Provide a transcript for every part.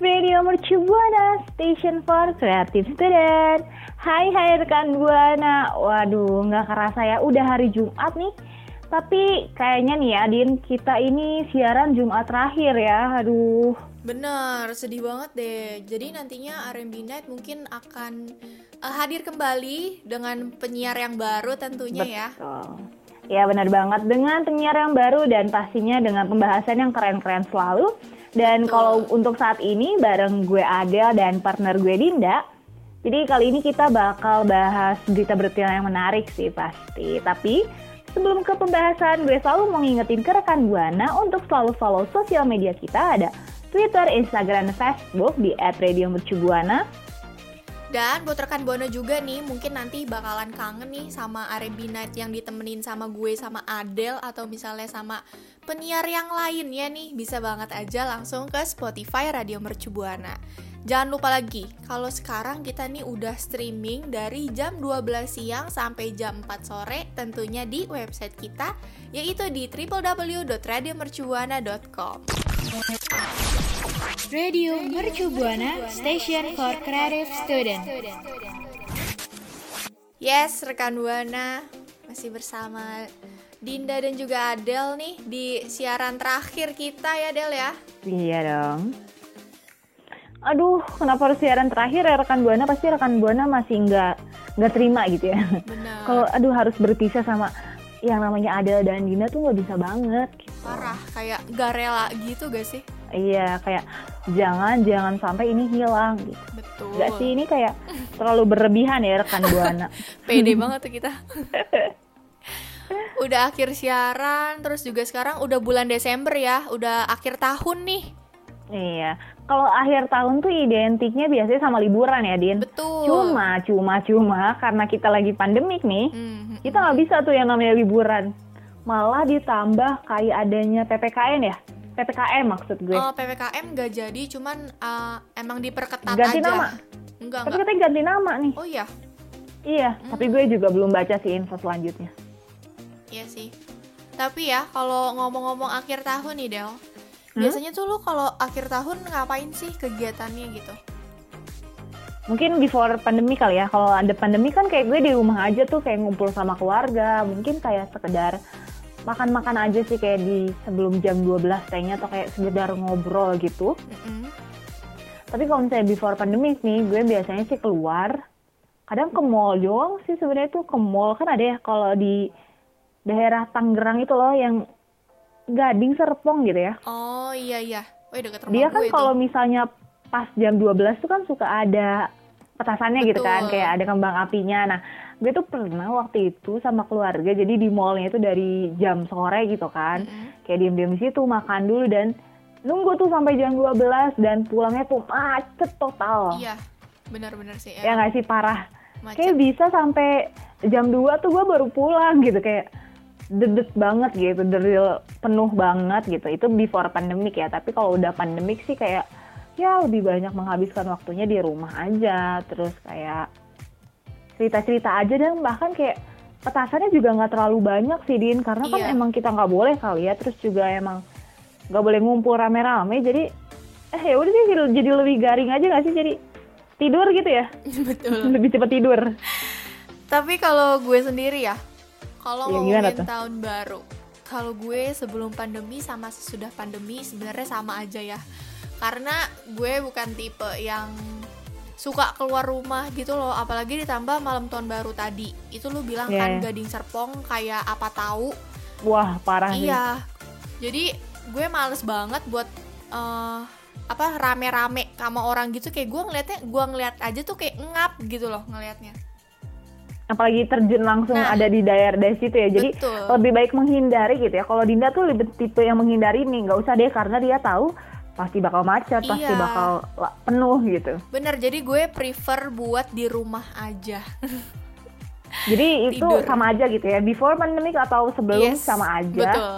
Radio Mercu Buana, Station for Creative Student. Hai hai rekan Buana. Waduh, nggak kerasa ya, udah hari Jumat nih. Tapi kayaknya nih ya, Din, kita ini siaran Jumat terakhir ya. Aduh, Bener, sedih banget deh. Jadi nantinya R&B Night mungkin akan eh, hadir kembali dengan penyiar yang baru tentunya ya. betul. Ya benar banget, dengan penyiar yang baru dan pastinya dengan pembahasan yang keren-keren selalu. Dan kalau untuk saat ini bareng gue Adel dan partner gue Dinda. Jadi kali ini kita bakal bahas berita-berita yang menarik sih pasti. Tapi sebelum ke pembahasan, gue selalu mau ngingetin ke rekan Buana untuk selalu follow sosial media kita ada Twitter, Instagram, dan Facebook di @radiomercubuana. Dan buat rekan Bono juga nih, mungkin nanti bakalan kangen nih sama R&B Night yang ditemenin sama gue sama Adele atau misalnya sama penyiar yang lainnya nih, bisa banget aja langsung ke Spotify Radio Mercu Buana. Jangan lupa lagi, kalau sekarang kita nih udah streaming dari jam 12 siang sampai jam 4 sore tentunya di website kita yaitu di www.radiomercubuana.com. Radio Mercu Buana Station for Creative Student. Yes, rekan Buana masih bersama Dinda dan juga Adel nih di siaran terakhir kita ya Del ya. Iya dong. Aduh, kenapa harus siaran terakhir ya rekan Buana? Pasti rekan Buana masih nggak nggak terima gitu ya. Benar. Kalau aduh harus berpisah sama yang namanya Adel dan Dina tuh nggak bisa banget. Gitu. Parah, kayak gak rela gitu gak sih? Iya, kayak jangan jangan sampai ini hilang gitu. Betul. Gak sih ini kayak terlalu berlebihan ya rekan Buana. Pede banget tuh kita. udah akhir siaran, terus juga sekarang udah bulan Desember ya, udah akhir tahun nih. iya. Kalau akhir tahun tuh identiknya biasanya sama liburan ya, Din. Betul. Cuma, cuma, cuma karena kita lagi pandemik nih, Hmm, kita nggak bisa tuh yang namanya liburan. Malah ditambah kayak adanya PPKN ya, PPKM maksud gue. Oh, PPKM gak jadi, cuman uh, emang diperketat Ganti aja. nama. Enggak, Tapi enggak. katanya ganti nama nih. Oh iya, Iya, tapi gue juga belum baca sih info selanjutnya. iya sih. Tapi ya, kalau ngomong-ngomong akhir tahun nih, Del. Hmm? Biasanya tuh lu kalau akhir tahun ngapain sih kegiatannya gitu? Mungkin before pandemi kali ya. Kalau ada pandemi kan kayak gue di rumah aja tuh kayak ngumpul sama keluarga. Mungkin kayak sekedar makan-makan aja sih kayak di sebelum jam 12 kayaknya atau kayak sekedar ngobrol gitu. Mm-mm. Tapi kalau misalnya before pandemi nih, gue biasanya sih keluar. Kadang ke mall doang sih sebenarnya tuh ke mall kan ada ya kalau di daerah Tangerang itu loh yang Gading Serpong gitu ya. Oh iya iya. Wih deket rumah Dia kan kalau misalnya pas jam 12 tuh kan suka ada petasannya gitu kan, Betul. kayak ada kembang apinya. Nah, gue tuh pernah waktu itu sama keluarga, jadi di mallnya itu dari jam sore gitu kan, Mm-mm. kayak diem-diem di situ makan dulu dan nunggu tuh sampai jam 12 dan pulangnya tuh macet total. Iya, benar-benar sih. Ya nggak sih parah. Macet. Kayak bisa sampai jam 2 tuh gue baru pulang gitu kayak dedet banget gitu, deril penuh banget gitu. Itu before pandemik ya, tapi kalau udah pandemik sih kayak ya lebih banyak menghabiskan waktunya di rumah aja, terus kayak cerita-cerita aja dan bahkan kayak petasannya juga nggak terlalu banyak sih Din, karena kan Iya. emang kita nggak boleh kali ya, terus juga emang nggak boleh ngumpul rame-rame, jadi eh ya udah sih jadi lebih garing aja nggak sih jadi tidur gitu ya Betul. lebih cepat tidur. Tapi kalau gue sendiri ya, kalau Ya, ngomongin tuh? tahun baru, kalau gue sebelum pandemi sama sesudah pandemi sebenarnya sama aja ya. Karena gue bukan tipe yang suka keluar rumah gitu loh, apalagi ditambah malam tahun baru tadi. Itu lu bilang Iya, kan iya. Gading Serpong kayak apa tahu. Wah parah. Iya. Jadi gue males banget buat eh, apa rame-rame sama orang gitu kayak gue ngeliatnya gue ngeliat aja tuh kayak ngap gitu loh ngelihatnya. Apalagi terjun langsung Nah. ada di daerah dari situ ya. Jadi Betul. lebih baik menghindari gitu ya. Kalau Dinda tuh lebih tipe yang menghindari nih, nggak usah deh karena dia tahu pasti bakal macet, pasti Iya. bakal la- penuh gitu. Bener, jadi gue prefer buat di rumah aja. Jadi itu Tidur. sama aja gitu ya. Before pandemic atau sebelum Yes, sama aja. Betul.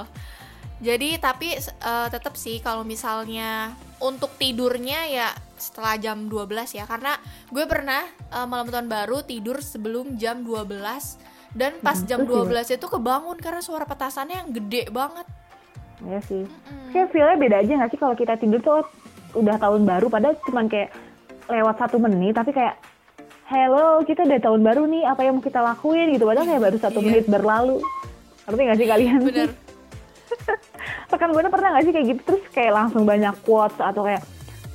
Jadi tapi eh, tetap sih kalau misalnya untuk tidurnya ya setelah jam 12 ya karena gue pernah eh, malam tahun baru tidur sebelum jam 12 dan pas Hmm, jam terus 12 itu kebangun karena suara petasannya yang gede banget. Ya sih. Mm. Kayak feel-nya beda aja gak sih kalau kita tidur tuh udah tahun baru padahal cuman kayak lewat satu menit tapi kayak hello kita udah tahun baru nih apa yang mau kita lakuin gitu padahal kayak baru satu Iya. menit berlalu ngerti gak sih kalian Bener. rekan gue pernah gak sih kayak gitu terus kayak langsung banyak quotes atau kayak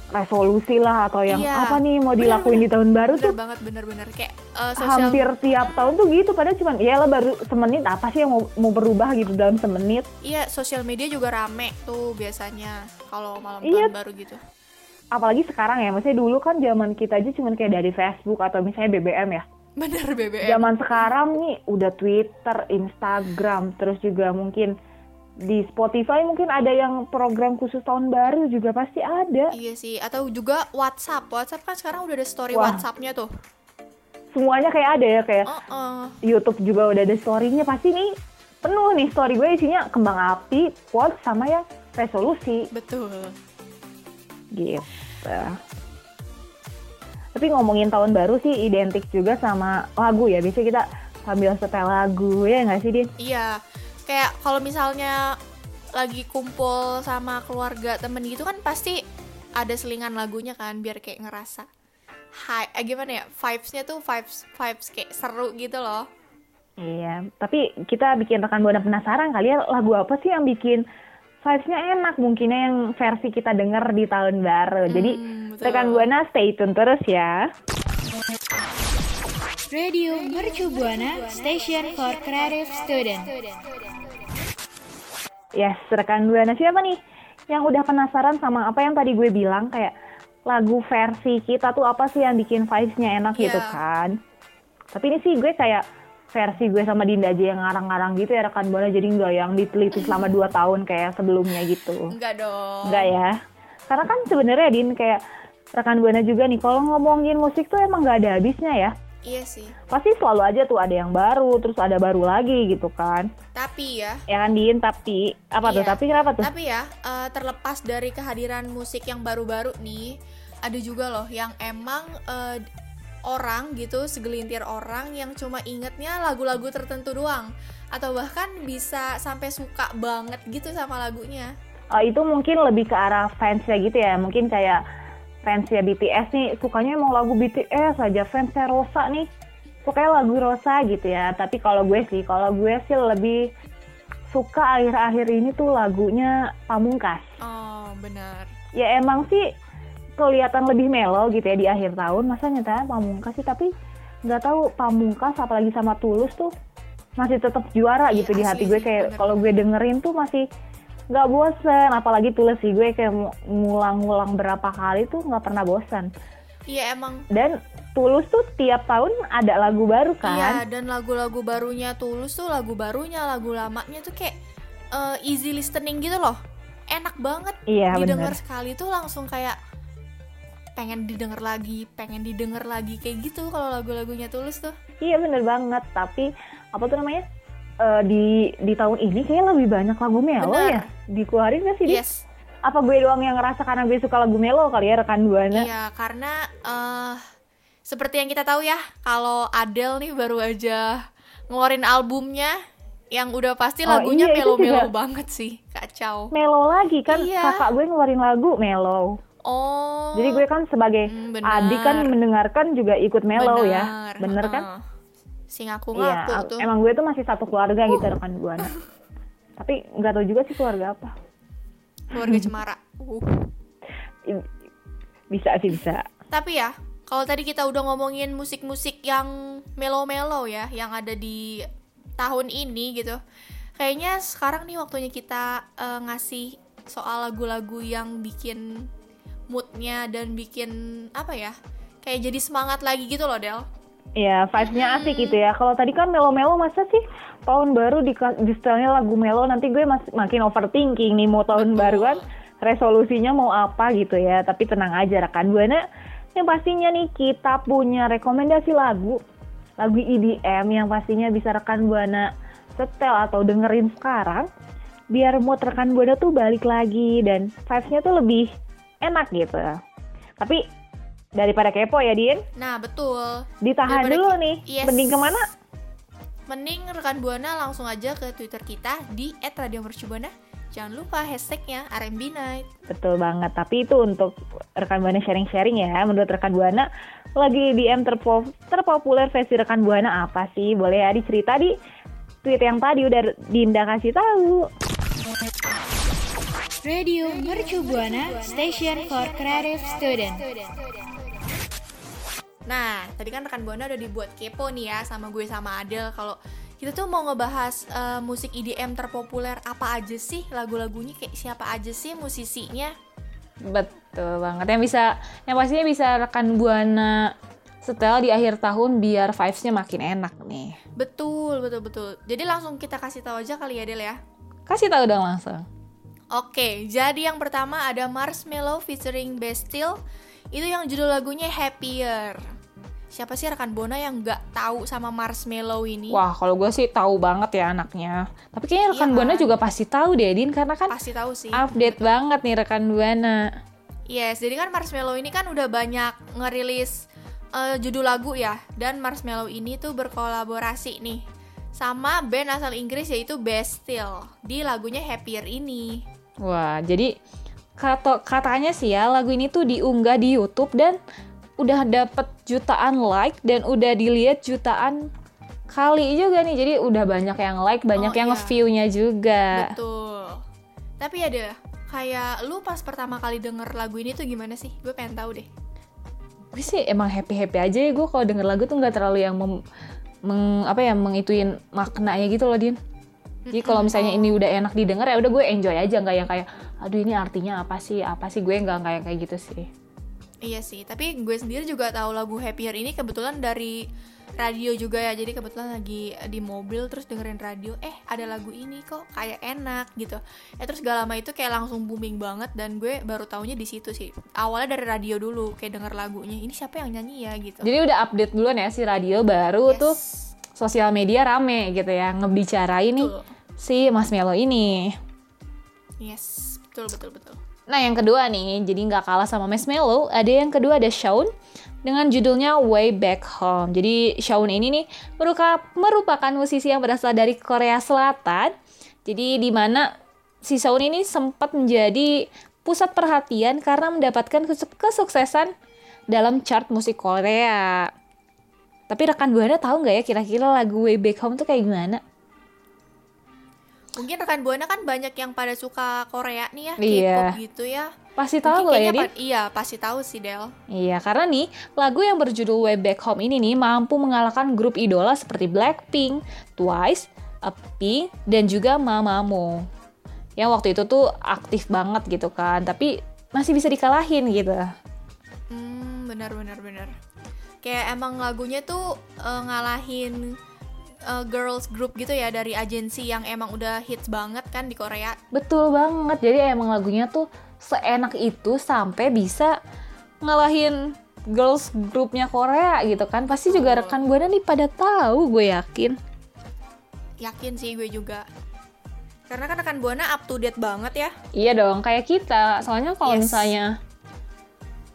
resolusi lah atau yang Iya. apa nih mau Bener, dilakuin di tahun baru Bener tuh banget bener-bener kayak eh, sosial hampir tiap tahun tuh gitu padahal cuman ya lah baru semenit apa sih yang mau, mau berubah gitu dalam semenit Iya, sosial media juga rame tuh biasanya kalau malam Iya. tahun baru gitu. apalagi sekarang ya maksudnya dulu kan zaman kita aja cuman kayak dari Facebook atau misalnya BBM ya Bener BBM. zaman sekarang nih udah Twitter, Instagram, terus juga mungkin di Spotify mungkin ada yang program khusus tahun baru juga pasti ada. Iya sih, atau juga WhatsApp. WhatsApp kan sekarang udah ada story Wah. WhatsApp-nya tuh. Semuanya kayak ada ya kayak Oh, oh. YouTube juga udah ada story-nya pasti nih penuh nih story gue isinya kembang api, quotes sama ya resolusi betul. gitu. Tapi ngomongin tahun baru sih identik juga sama lagu ya. Biasanya kita sambil setel lagu ya nggak sih Din? Iya, kayak kalau misalnya lagi kumpul sama keluarga temen gitu kan pasti ada selingan lagunya kan biar kayak ngerasa high, eh, gimana ya vibes-nya tuh vibes vibes kayak seru gitu loh. Iya, tapi kita bikin rekan buana penasaran kali ya lagu apa sih yang bikin vibes-nya enak mungkinnya yang versi kita denger di tahun baru. Jadi Hmm, betul. rekan buana stay tune terus ya. Radio Mercu Buana Station for Creative Student. Yes, rekan buana siapa nih yang udah penasaran sama apa yang tadi gue bilang kayak lagu versi kita tuh apa sih yang bikin vibes-nya enak gitu Iya. kan? Tapi ini sih gue kayak versi gue sama Dinda aja yang ngarang-ngarang gitu ya rekan buana jadi nggak yang diteliti selama 2 tahun kayak sebelumnya gitu. Enggak dong. Enggak ya. Karena kan sebenarnya Din kayak rekan Buana juga nih kalau ngomongin musik tuh emang nggak ada habisnya ya. Iya sih. Pasti selalu aja tuh ada yang baru, terus ada baru lagi gitu kan. Tapi ya, Ya kan Din, tapi apa tuh? Iya. Tapi kenapa tuh? Tapi ya, eh, terlepas dari kehadiran musik yang baru-baru nih, ada juga loh yang emang eh, orang gitu, segelintir orang yang cuma ingetnya lagu-lagu tertentu doang. Atau bahkan bisa sampai suka banget gitu sama lagunya. Oh, itu mungkin lebih ke arah fansnya gitu ya. Mungkin kayak fansnya BTS nih sukanya emang lagu BTS aja fansnya Rosa nih sukanya lagu Rosa gitu ya. Tapi kalau gue sih, kalau gue sih lebih suka akhir-akhir ini tuh lagunya Pamungkas. Oh, benar. ya emang sih kelihatan lebih melo gitu ya di akhir tahun masa nyata pamungkas sih tapi nggak tahu pamungkas apalagi sama tulus tuh masih tetap juara Iya, gitu di hati gue kayak kalau gue dengerin tuh masih nggak bosen apalagi tulus sih gue kayak ngulang-ngulang berapa kali tuh nggak pernah bosan Iya emang dan tulus tuh tiap tahun ada lagu baru Iya, kan dan lagu-lagu barunya Tulus tuh lagu barunya, lagu lamanya tuh kayak eh, easy listening gitu loh. Enak banget. Iya, Didengar bener. sekali tuh langsung kayak pengen didengar lagi, pengen didengar lagi kayak gitu kalau lagu-lagunya Tulus tuh. iya bener banget tapi apa tuh namanya Eh, di di tahun ini kayaknya lebih banyak lagu melo Bener. ya dikeluarin gak sih Di? Yes. apa gue doang yang ngerasa karena gue suka lagu melo kali ya rekan buana Iya, karena eh seperti yang kita tahu ya, kalau Adele nih baru aja ngeluarin albumnya yang udah pasti Oh, lagunya iya, itu melo-melo banget sih, kacau. melo lagi kan Iya. kakak gue ngeluarin lagu melo Oh. jadi gue kan sebagai Hmm, bener. adik kan mendengarkan juga ikut melo ya bener kan heeh. Si ngaku iya ngaku a- tuh. emang gue tuh masih satu keluarga gitu rekan buana tapi nggak tahu juga sih keluarga apa Keluarga Cemara. Uh. Bisa sih bisa Tapi ya, kalau tadi kita udah ngomongin musik-musik yang melo-melo ya, yang ada di tahun ini gitu. Kayaknya sekarang nih waktunya kita eh, ngasih soal lagu-lagu yang bikin moodnya dan bikin apa ya? Kayak jadi semangat lagi gitu loh, Del. Ya, vibes-nya asik gitu ya. Kalau tadi kan melo-melo masa sih tahun baru di, di setelnya lagu melo nanti gue mas, makin overthinking nih mau tahun Betul. baru kan resolusinya mau apa gitu ya. Tapi tenang aja rekan Buana, yang pastinya nih kita punya rekomendasi lagu, lagu EDM yang pastinya bisa rekan Buana setel atau dengerin sekarang biar mood rekan Buana tuh balik lagi dan vibes-nya tuh lebih enak gitu. Tapi daripada kepo ya Din, Nah, betul. ditahan Daripada dulu nih. Yes. Mending ke mana? Mending rekan Buana langsung aja ke Twitter kita di @radiomercubuana. Jangan lupa hashtagnya RMB Night. Betul banget. Tapi itu untuk rekan Buana sharing-sharing ya. Menurut rekan Buana, lagi DM terpo- terpopuler versi rekan Buana apa sih? Boleh ya dicerita di tweet yang tadi udah Dinda kasih tahu. Radio Mercu Buana Station for Creative Student. Nah, tadi kan rekan Buana udah dibuat kepo nih ya sama gue sama Adel kalau kita tuh mau ngebahas eh, musik EDM terpopuler apa aja sih lagu-lagunya kayak siapa aja sih musisinya Betul banget. Yang bisa yang pastinya bisa rekan Buana setel di akhir tahun biar vibes-nya makin enak nih. betul betul betul jadi langsung kita kasih tahu aja kali ya Del ya Kasih tahu dong langsung. Oke, jadi yang pertama ada Marshmello featuring Bastille. Itu yang judul lagunya Happier. Siapa sih rekan Bona yang nggak tahu sama Marshmello ini? Wah, kalau gue sih tahu banget ya anaknya. Tapi kayaknya rekan Iya Buana kan? juga pasti tahu deh, Din, karena kan Pasti tahu sih. update banget nih rekan Buana. Yes, jadi kan Marshmello ini kan udah banyak ngerilis eh, judul lagu ya. Dan Marshmello ini tuh berkolaborasi nih sama band asal Inggris yaitu Bastille di lagunya Happier ini. Wah, jadi kata katanya sih ya lagu ini tuh diunggah di YouTube dan udah dapet jutaan like dan udah dilihat jutaan kali juga nih. Jadi udah banyak yang like, banyak Oh, yang iya. nge-view-nya juga. Betul. Tapi ya deh, kayak lu pas pertama kali denger lagu ini tuh gimana sih? Gue pengen tahu deh. Gue sih emang happy-happy aja ya gue kalau denger lagu tuh nggak terlalu yang mem- meng, apa ya mengituin maknanya gitu loh, Din. Jadi kalau misalnya ini udah enak didengar ya udah gue enjoy aja nggak yang kayak aduh ini artinya apa sih apa sih gue nggak kayak kayak gitu sih. Iya sih, tapi gue sendiri juga tahu lagu Happier ini kebetulan dari radio juga ya. Jadi kebetulan lagi di mobil terus dengerin radio, eh ada lagu ini kok kayak enak gitu. Eh terus gak lama itu kayak langsung booming banget dan gue baru taunya di situ sih. Awalnya dari radio dulu kayak denger lagunya. Ini siapa yang nyanyi ya gitu. Jadi udah update duluan ya si radio baru Yes. tuh sosial media rame gitu ya ngebicarain nih si Mas Melo ini. Yes, betul betul betul. Nah yang kedua nih, jadi nggak kalah sama Mas Melo, ada yang kedua ada Shawn dengan judulnya Way Back Home. Jadi Shawn ini nih merupakan musisi yang berasal dari Korea Selatan. Jadi di mana si Shawn ini sempat menjadi pusat perhatian karena mendapatkan kesuk- kesuksesan dalam chart musik Korea. Tapi rekan Buana tahu nggak ya kira-kira lagu Way Back Home tuh kayak gimana? Mungkin rekan Buana kan banyak yang pada suka Korea nih ya, Iya. K-pop gitu ya. Pasti tahu lah ya, pa- Iya, pasti tahu sih Del. Iya, karena nih lagu yang berjudul Way Back Home ini nih mampu mengalahkan grup idola seperti Blackpink, Twice, Pink, dan juga Mamamoo. Yang waktu itu tuh aktif banget gitu kan, tapi masih bisa dikalahin gitu. Hmm, benar benar benar. Kayak emang lagunya tuh eh, ngalahin eh, girls group gitu ya dari agensi yang emang udah hits banget kan di Korea. Betul banget, jadi emang lagunya tuh seenak itu sampai bisa ngalahin girls grupnya Korea gitu kan. Pasti juga rekan gue nih pada tahu, gue yakin. Yakin sih gue juga. Karena kan rekan Buana up to date banget ya. Iya dong, kayak kita. Soalnya kalau Yes. misalnya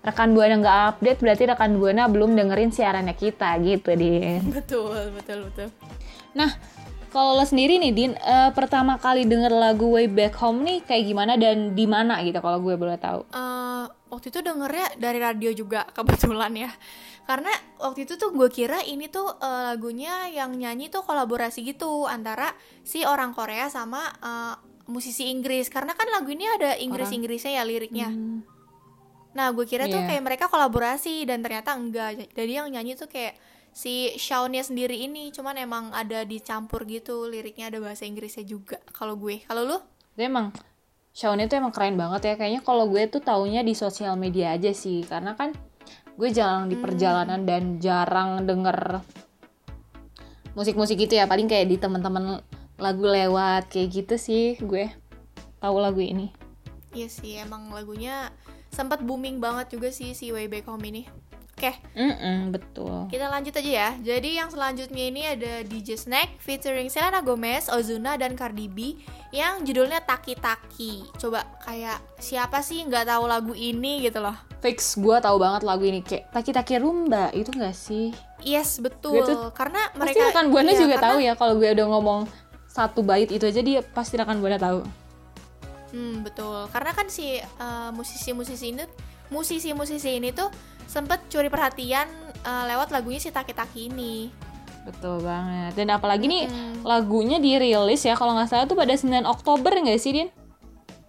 rekan buana nggak update, berarti rekan buana belum dengerin siarannya kita gitu, Din. Betul, betul, betul. Nah, kalau lo sendiri nih, Din, eh, pertama kali denger lagu Way Back Home nih kayak gimana dan di mana gitu kalau gue boleh tahu? Eh, waktu itu dengernya dari radio juga kebetulan ya. Karena waktu itu tuh gue kira ini tuh eh, lagunya yang nyanyi tuh kolaborasi gitu antara si orang Korea sama eh, musisi Inggris. Karena kan lagu ini ada Inggris Inggrisnya ya liriknya. Nah gue kira tuh Iya. kayak mereka kolaborasi dan ternyata enggak. Jadi yang nyanyi tuh kayak si Shawnnya sendiri ini cuman emang ada dicampur gitu liriknya ada bahasa Inggrisnya juga kalau gue kalau lu Dia emang Shawn itu emang keren banget ya. Kayaknya kalau gue tuh taunya di sosial media aja sih. Karena kan gue jarang di perjalanan dan jarang denger musik-musik gitu ya. Paling kayak di teman-teman lagu lewat kayak gitu sih gue tahu lagu ini. Iya sih, emang lagunya sempat booming banget juga sih si Way Back Home ini. Oke, Mm-mm, betul. kita lanjut aja ya. Jadi yang selanjutnya ini ada DJ Snack featuring Selena Gomez, Ozuna, dan Cardi B yang judulnya Taki Taki. Coba kayak siapa sih nggak tahu lagu ini gitu loh. Fix gue tahu banget lagu ini kayak Taki Taki Rumba itu gak sih? Yes, betul. Gue tuh karena Pasti mereka rekan buana iya, juga karena- tahu ya kalau gue udah ngomong satu bait itu aja dia pasti rekan buana tahu. Hmm, betul. Karena kan si eh, musisi-musisi ini musisi-musisi ini tuh sempet curi perhatian eh, lewat lagunya si Taki Taki ini. Betul banget. Dan apalagi nih Mm, lagunya dirilis ya kalau nggak salah tuh pada 9 Oktober nggak sih Din?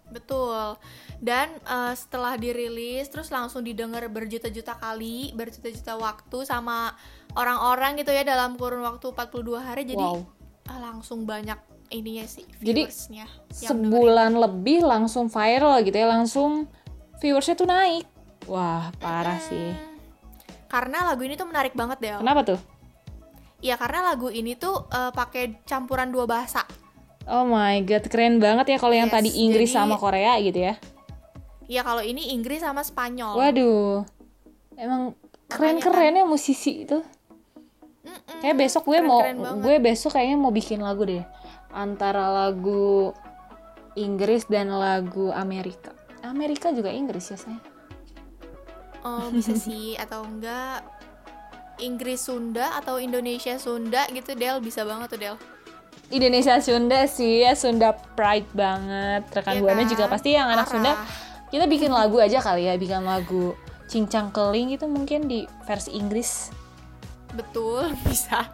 betul. Dan eh, setelah dirilis terus langsung didengar berjuta-juta kali, berjuta-juta waktu sama orang-orang gitu ya dalam kurun waktu 42 hari jadi Wow. eh, langsung banyak ininya sih Jadi, viewersnya dengerin. Sebulan lebih langsung viral gitu ya, langsung viewersnya tuh naik. Wah, parah sih. Karena lagu ini tuh menarik banget deh. Kenapa tuh? Iya karena lagu ini tuh eh, pakai campuran dua bahasa. Oh my god, keren banget ya kalau yang Yes, tadi Inggris jadi- sama Korea gitu ya. Iya kalau ini Inggris sama Spanyol. Waduh. Emang keren-keren ya musisi itu. Mm-mm, Kayak besok gue mau keren-keren banget. gue besok kayaknya mau bikin lagu deh. Antara lagu Inggris dan lagu Amerika. Amerika juga Inggris ya saya. Oh, bisa sih atau enggak Inggris Sunda atau Indonesia Sunda gitu Del bisa banget tuh Del. Indonesia Sunda sih ya Sunda Pride banget. Rekan Iya buana kan? juga pasti yang anak Parah. Sunda. Kita bikin lagu aja kali ya, bikin lagu Cincang Keling itu mungkin di versi Inggris. Betul bisa.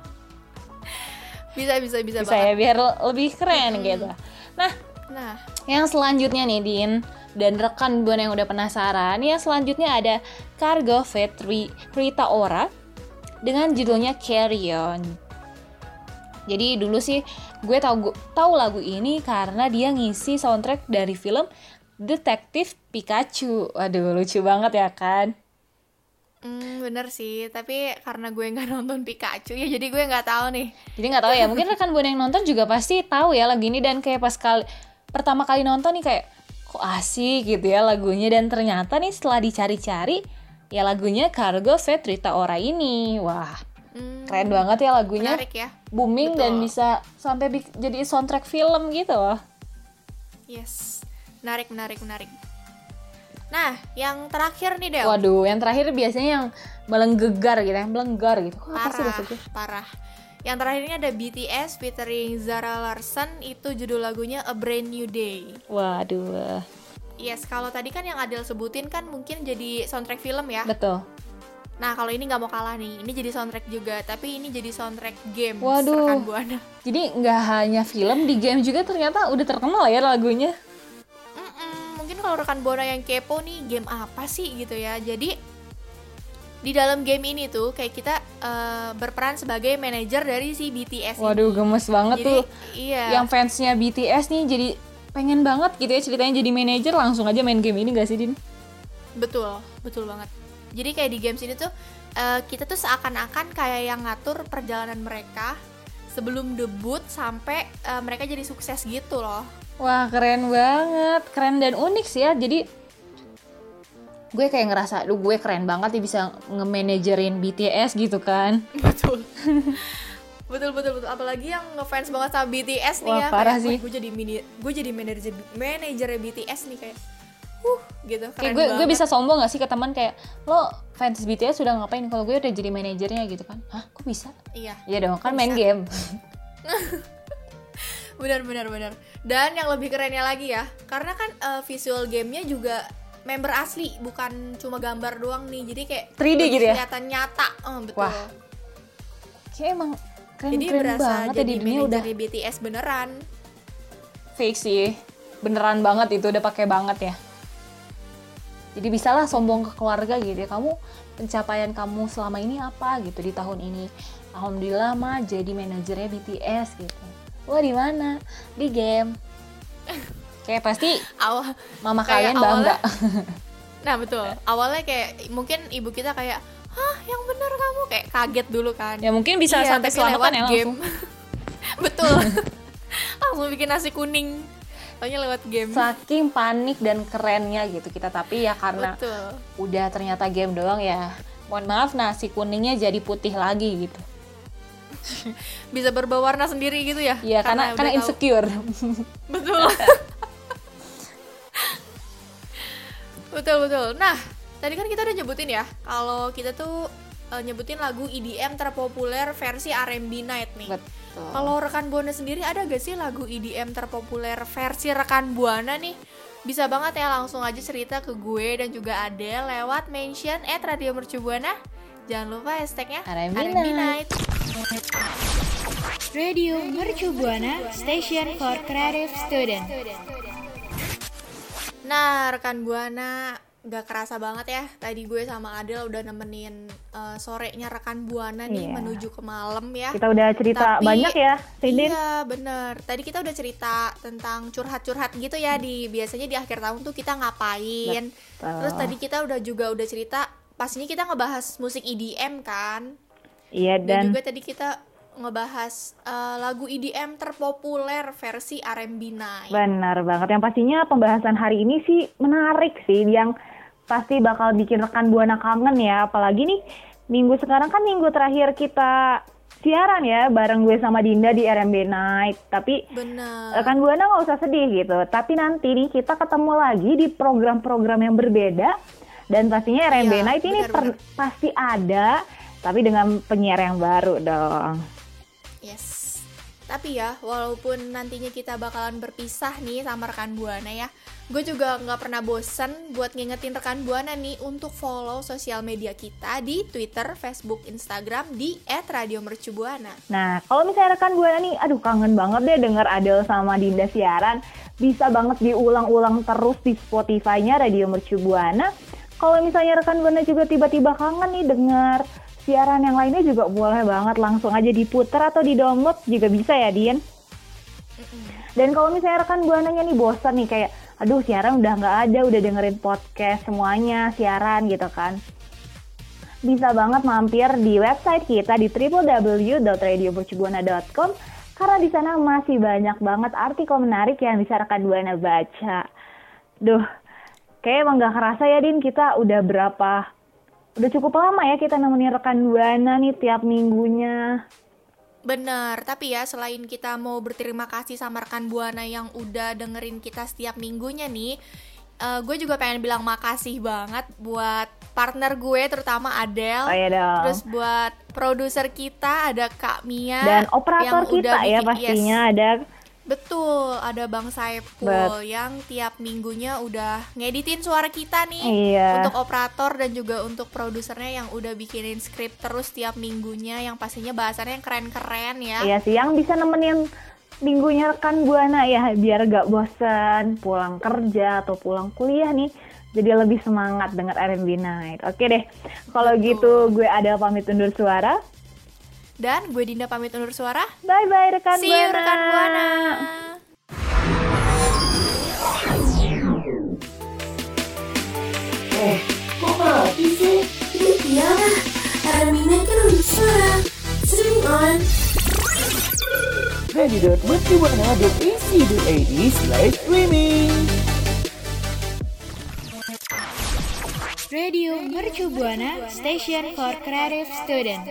bisa bisa bisa, Bisa ya biar lebih keren gitu. Nah, Nah, Yang selanjutnya nih Din dan rekan buana yang udah penasaran, yang selanjutnya ada Cargo Fit Ri- Rita Ora dengan judulnya Carry On. Jadi dulu sih gue tahu tahu lagu ini karena dia ngisi soundtrack dari film Detektif Pikachu. Waduh lucu banget ya kan? hmm, bener sih. Tapi karena gue nggak nonton Pikachu ya, jadi gue nggak tahu nih. Jadi nggak tahu ya, mungkin rekan buana yang nonton juga pasti tahu ya lagu ini dan kayak pas kali pertama kali nonton nih kayak kok asik gitu ya lagunya dan ternyata nih setelah dicari-cari ya lagunya Cargo Fet Rita Ora ini. Wah, Hmm, keren banget ya lagunya. Menarik ya. Booming dan Betul. bisa sampai jadi soundtrack film gitu loh. Yes. Menarik, menarik, menarik. Nah, yang terakhir nih Del. Waduh, yang terakhir biasanya yang melenggegar gitu, yang melenggar gitu. Kok apa sih parah, maksudnya? parah. Yang terakhir ini ada BTS featuring Zara Larson, itu judul lagunya A Brand New Day. Waduh, Yes, kalau tadi kan yang Adele sebutin kan mungkin jadi soundtrack film ya. betul. Nah, kalau ini nggak mau kalah nih, ini jadi soundtrack juga, tapi ini jadi soundtrack game. Waduh. rekan Buana. Jadi nggak hanya film, di game juga ternyata udah terkenal ya lagunya. Mm-mm, mungkin kalau rekan Buana yang kepo nih, game apa sih gitu ya. Jadi di dalam game ini tuh kayak kita eh, berperan sebagai manajer dari si BTS. ini. Waduh, gemes banget Jadi tuh. iya. yang fansnya BTS nih jadi pengen banget gitu ya ceritanya jadi manajer langsung aja main game ini gak sih Din? Betul, betul banget. Jadi kayak di games ini tuh eh, kita tuh seakan-akan kayak yang ngatur perjalanan mereka sebelum debut sampai eh, mereka jadi sukses gitu loh. Wah keren banget, keren dan unik sih ya. Jadi gue kayak ngerasa, duh gue keren banget nih bisa nge-manajerin BTS gitu kan. betul. betul betul betul apalagi yang ngefans banget sama BTS nih Wah, ya parah kayak, sih. "Wah, gue jadi mini gue jadi manajer manajer BTS nih kayak uh gitu keren Kayak gue, gue bisa sombong gak sih ke teman kayak, lo fans BTS sudah ngapain kalau gue udah jadi manajernya gitu kan. Hah kok bisa? iya Iya dong, kan main Bisa. game. benar benar benar dan yang lebih kerennya lagi ya karena kan eh, visual gamenya juga member asli bukan cuma gambar doang nih. Jadi kayak 3D lebih gitu ya? kelihatan nyata. Eh, betul. Wah, Kayak emang keren, jadi keren berasa banget ya jadi di dunia udah manajer BTS beneran. Fake sih. Beneran banget itu udah pakai banget ya. Jadi bisalah sombong ke keluarga gitu ya. Kamu pencapaian kamu selama ini apa gitu di tahun ini? Alhamdulillah mah jadi manajernya BTS gitu. Wah di mana? Di game kayak pasti awal mama Kayak kalian bangga nah betul awalnya kayak mungkin ibu kita kayak hah yang bener kamu kayak kaget dulu kan ya mungkin bisa Iya, sampai selamatan ya game langsung betul langsung bikin nasi kuning Taunya lewat game. saking panik dan kerennya gitu kita tapi ya karena Betul. udah ternyata game doang ya mohon maaf nasi kuningnya jadi putih lagi gitu Bisa berubah warna sendiri gitu ya? Iya karena karena tahu. insecure Betul. Betul betul. Nah, tadi kan kita udah nyebutin ya, kalau kita tuh eh, nyebutin lagu EDM terpopuler versi R&B Night nih. betul Kalau rekan Buana sendiri ada gak sih lagu EDM terpopuler versi rekan Buana nih? Bisa banget ya langsung aja cerita ke gue dan juga Adele lewat mention at Radio Mercu Buana. Jangan lupa hashtagnya R&B Night. Night. Radio Mercu Buana Station for Creative Student. Nah, rekan Buana gak kerasa banget ya. Tadi gue sama Adele udah nemenin eh, sorenya rekan Buana nih Iya. menuju ke malam ya. Kita udah cerita Tapi- banyak ya, Sidin. Iya bener Tadi kita udah cerita tentang curhat-curhat gitu ya di biasanya di akhir tahun tuh kita ngapain. Betul. Terus tadi kita udah juga udah cerita pastinya kita ngebahas musik EDM kan. Iya Dan, dan juga tadi kita ngebahas eh, lagu EDM terpopuler versi R&B Night. benar banget. Yang pastinya pembahasan hari ini sih menarik sih, yang pasti bakal bikin rekan buana kangen ya. Apalagi nih minggu sekarang kan minggu terakhir kita siaran ya bareng gue sama Dinda di RMB Night. Tapi Bener. rekan buana nggak usah sedih gitu. Tapi nanti nih kita ketemu lagi di program-program yang berbeda dan pastinya RMB Iya, Night ini pasti ada tapi dengan penyiar yang baru dong. Yes. Tapi ya, walaupun nantinya kita bakalan berpisah nih sama rekan Buana ya, gue juga nggak pernah bosen buat ngingetin rekan Buana nih untuk follow sosial media kita di Twitter, Facebook, Instagram di @radiomercubuana. Nah, kalau misalnya rekan Buana nih, aduh kangen banget deh denger Adele sama Dinda siaran, bisa banget diulang-ulang terus di Spotify-nya Radio Mercu Buana. Kalau misalnya rekan Buana juga tiba-tiba kangen nih denger siaran yang lainnya juga boleh banget langsung aja diputer atau di-download juga bisa ya, Din. Dan kalau misalnya rekan buananya nih bosan nih kayak, aduh siaran udah nggak ada, udah dengerin podcast semuanya siaran gitu kan bisa banget mampir di website kita di www.radiomercubuana.com karena di sana masih banyak banget artikel menarik yang bisa rekan Buana baca. Duh, kayak emang gak kerasa ya Din kita udah berapa, udah cukup lama ya kita nemenin rekan Buana nih tiap minggunya. Bener, tapi ya selain kita mau berterima kasih sama rekan Buana yang udah dengerin kita setiap minggunya nih, eh, gue juga pengen bilang makasih banget buat partner gue terutama Adele. Oh ya dong. Terus buat produser kita ada Kak Mia Dan operator yang kita udah ya bikin- pastinya yes, ada betul, ada Bang Saipul Bet- yang tiap minggunya udah ngeditin suara kita nih. Iya. Untuk operator dan juga untuk produsernya yang udah bikinin skrip terus tiap minggunya yang pastinya bahasannya yang keren-keren ya. Iya sih, yang bisa nemenin minggunya rekan Buana ya biar gak bosan pulang kerja atau pulang kuliah nih. Jadi lebih semangat dengar R&B Night. Oke deh, kalau gitu gue ada pamit undur suara. Dan gue Dinda pamit undur suara. Bye-bye rekan See you Buana. rekan Buana. Eh, kok mati sih? Iyalah, Aramina kan udah suara. Stream on. radio.mercubuana.ac.id slash streaming. Radio Mercu Buana Station for Creative Student.